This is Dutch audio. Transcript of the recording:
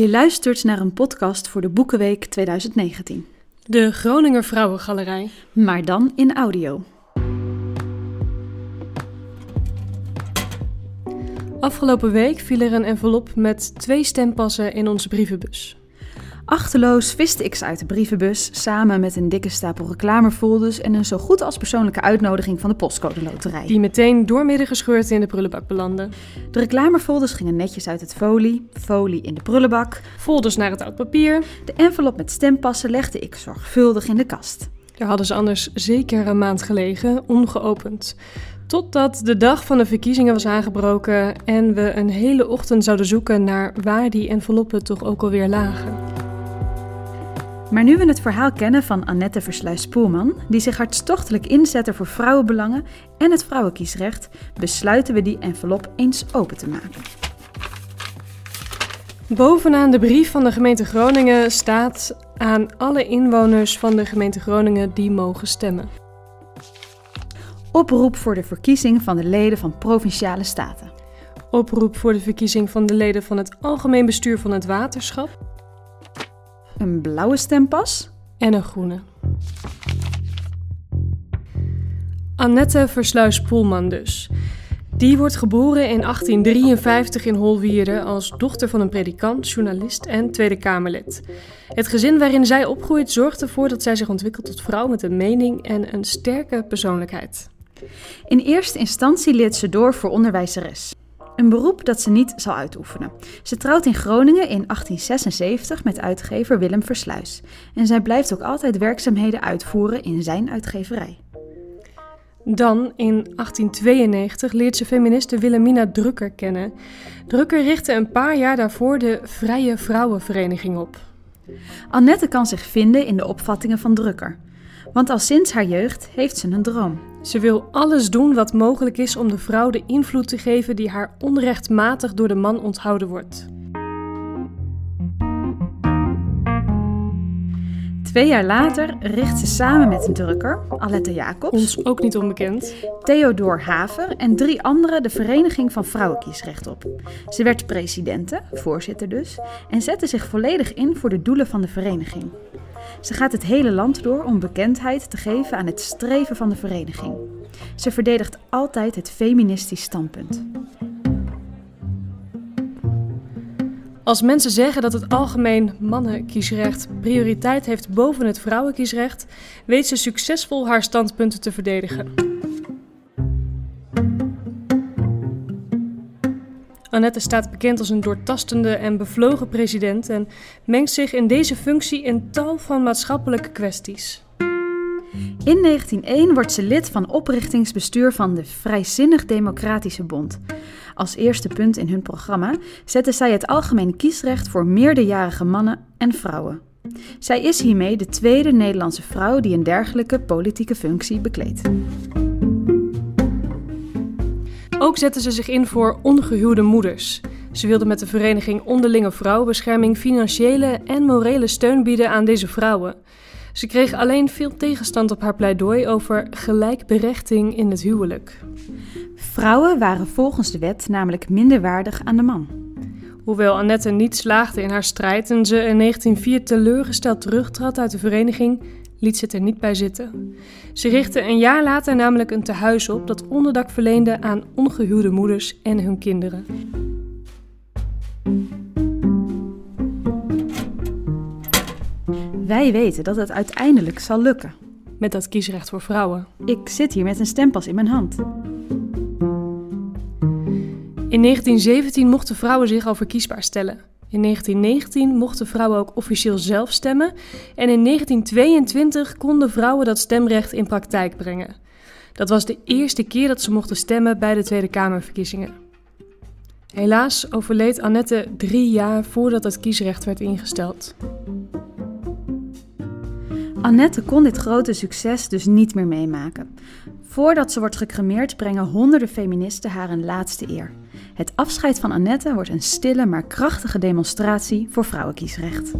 Je luistert naar een podcast voor de Boekenweek 2019. De Groninger Vrouwengalerij. Maar dan in audio. Afgelopen week viel er een envelop met twee stempassen in onze brievenbus. Achterloos viste ik ze uit de brievenbus samen met een dikke stapel reclamefolders en een zo goed als persoonlijke uitnodiging van de postcode loterij. Die meteen doormidden gescheurd in de prullenbak belanden. De reclamefolders gingen netjes uit het folie, folie in de prullenbak. Folders naar het oud papier. De envelop met stempassen legde ik zorgvuldig in de kast. Daar hadden ze anders zeker een maand gelegen, ongeopend. Totdat de dag van de verkiezingen was aangebroken en we een hele ochtend zouden zoeken naar waar die enveloppen toch ook alweer lagen. Maar nu we het verhaal kennen van Annette Versluis-Poelman, die zich hartstochtelijk inzette voor vrouwenbelangen en het vrouwenkiesrecht, besluiten we die envelop eens open te maken. Bovenaan de brief van de gemeente Groningen staat aan alle inwoners van de gemeente Groningen die mogen stemmen. Oproep voor de verkiezing van de leden van provinciale staten. Oproep voor de verkiezing van de leden van het algemeen bestuur van het waterschap een blauwe stempas en een groene. Annette Versluis-Poelman dus. Die wordt geboren in 1853 in Holwierde als dochter van een predikant, journalist en Tweede Kamerlid. Het gezin waarin zij opgroeit zorgt ervoor dat zij zich ontwikkelt tot vrouw met een mening en een sterke persoonlijkheid. In eerste instantie leert ze door voor onderwijzeres. Een beroep dat ze niet zal uitoefenen. Ze trouwt in Groningen in 1876 met uitgever Willem Versluis. En zij blijft ook altijd werkzaamheden uitvoeren in zijn uitgeverij. Dan, in 1892, leert ze feministe Wilhelmina Drucker kennen. Drucker richtte een paar jaar daarvoor de Vrije Vrouwenvereniging op. Annette kan zich vinden in de opvattingen van Drucker. Want al sinds haar jeugd heeft ze een droom. Ze wil alles doen wat mogelijk is om de vrouw de invloed te geven die haar onrechtmatig door de man onthouden wordt. Twee jaar later richt ze samen met een drukker, Alette Jacobs, ons ook niet onbekend, Theodor Haver en drie anderen de Vereniging van Vrouwenkiesrecht op. Ze werd presidente, voorzitter dus, en zette zich volledig in voor de doelen van de vereniging. Ze gaat het hele land door om bekendheid te geven aan het streven van de vereniging. Ze verdedigt altijd het feministisch standpunt. Als mensen zeggen dat het algemeen mannenkiesrecht prioriteit heeft boven het vrouwenkiesrecht, weet ze succesvol haar standpunten te verdedigen. Annette staat bekend als een doortastende en bevlogen president en mengt zich in deze functie in tal van maatschappelijke kwesties. In 1901 wordt ze lid van oprichtingsbestuur van de Vrijzinnig Democratische Bond. Als eerste punt in hun programma zetten zij het algemeen kiesrecht voor meerderjarige mannen en vrouwen. Zij is hiermee de tweede Nederlandse vrouw die een dergelijke politieke functie bekleedt. Ook zetten ze zich in voor ongehuwde moeders. Ze wilden met de vereniging Onderlinge Vrouwenbescherming financiële en morele steun bieden aan deze vrouwen. Ze kreeg alleen veel tegenstand op haar pleidooi over gelijkberechting in het huwelijk. Vrouwen waren volgens de wet namelijk minder waardig aan de man. Hoewel Annette niet slaagde in haar strijd en ze in 1904 teleurgesteld terugtrad uit de vereniging, liet ze het er niet bij zitten. Ze richtte een jaar later namelijk een tehuis op dat onderdak verleende aan ongehuwde moeders en hun kinderen. Wij weten dat het uiteindelijk zal lukken. Met dat kiesrecht voor vrouwen. Ik zit hier met een stempas in mijn hand. In 1917 mochten vrouwen zich al verkiesbaar stellen. In 1919 mochten vrouwen ook officieel zelf stemmen en in 1922 konden vrouwen dat stemrecht in praktijk brengen. Dat was de eerste keer dat ze mochten stemmen bij de Tweede Kamerverkiezingen. Helaas overleed Annette drie jaar voordat het kiesrecht werd ingesteld. Annette kon dit grote succes dus niet meer meemaken. Voordat ze wordt gecremeerd brengen honderden feministen haar een laatste eer. Het afscheid van Annette wordt een stille maar krachtige demonstratie voor vrouwenkiesrecht.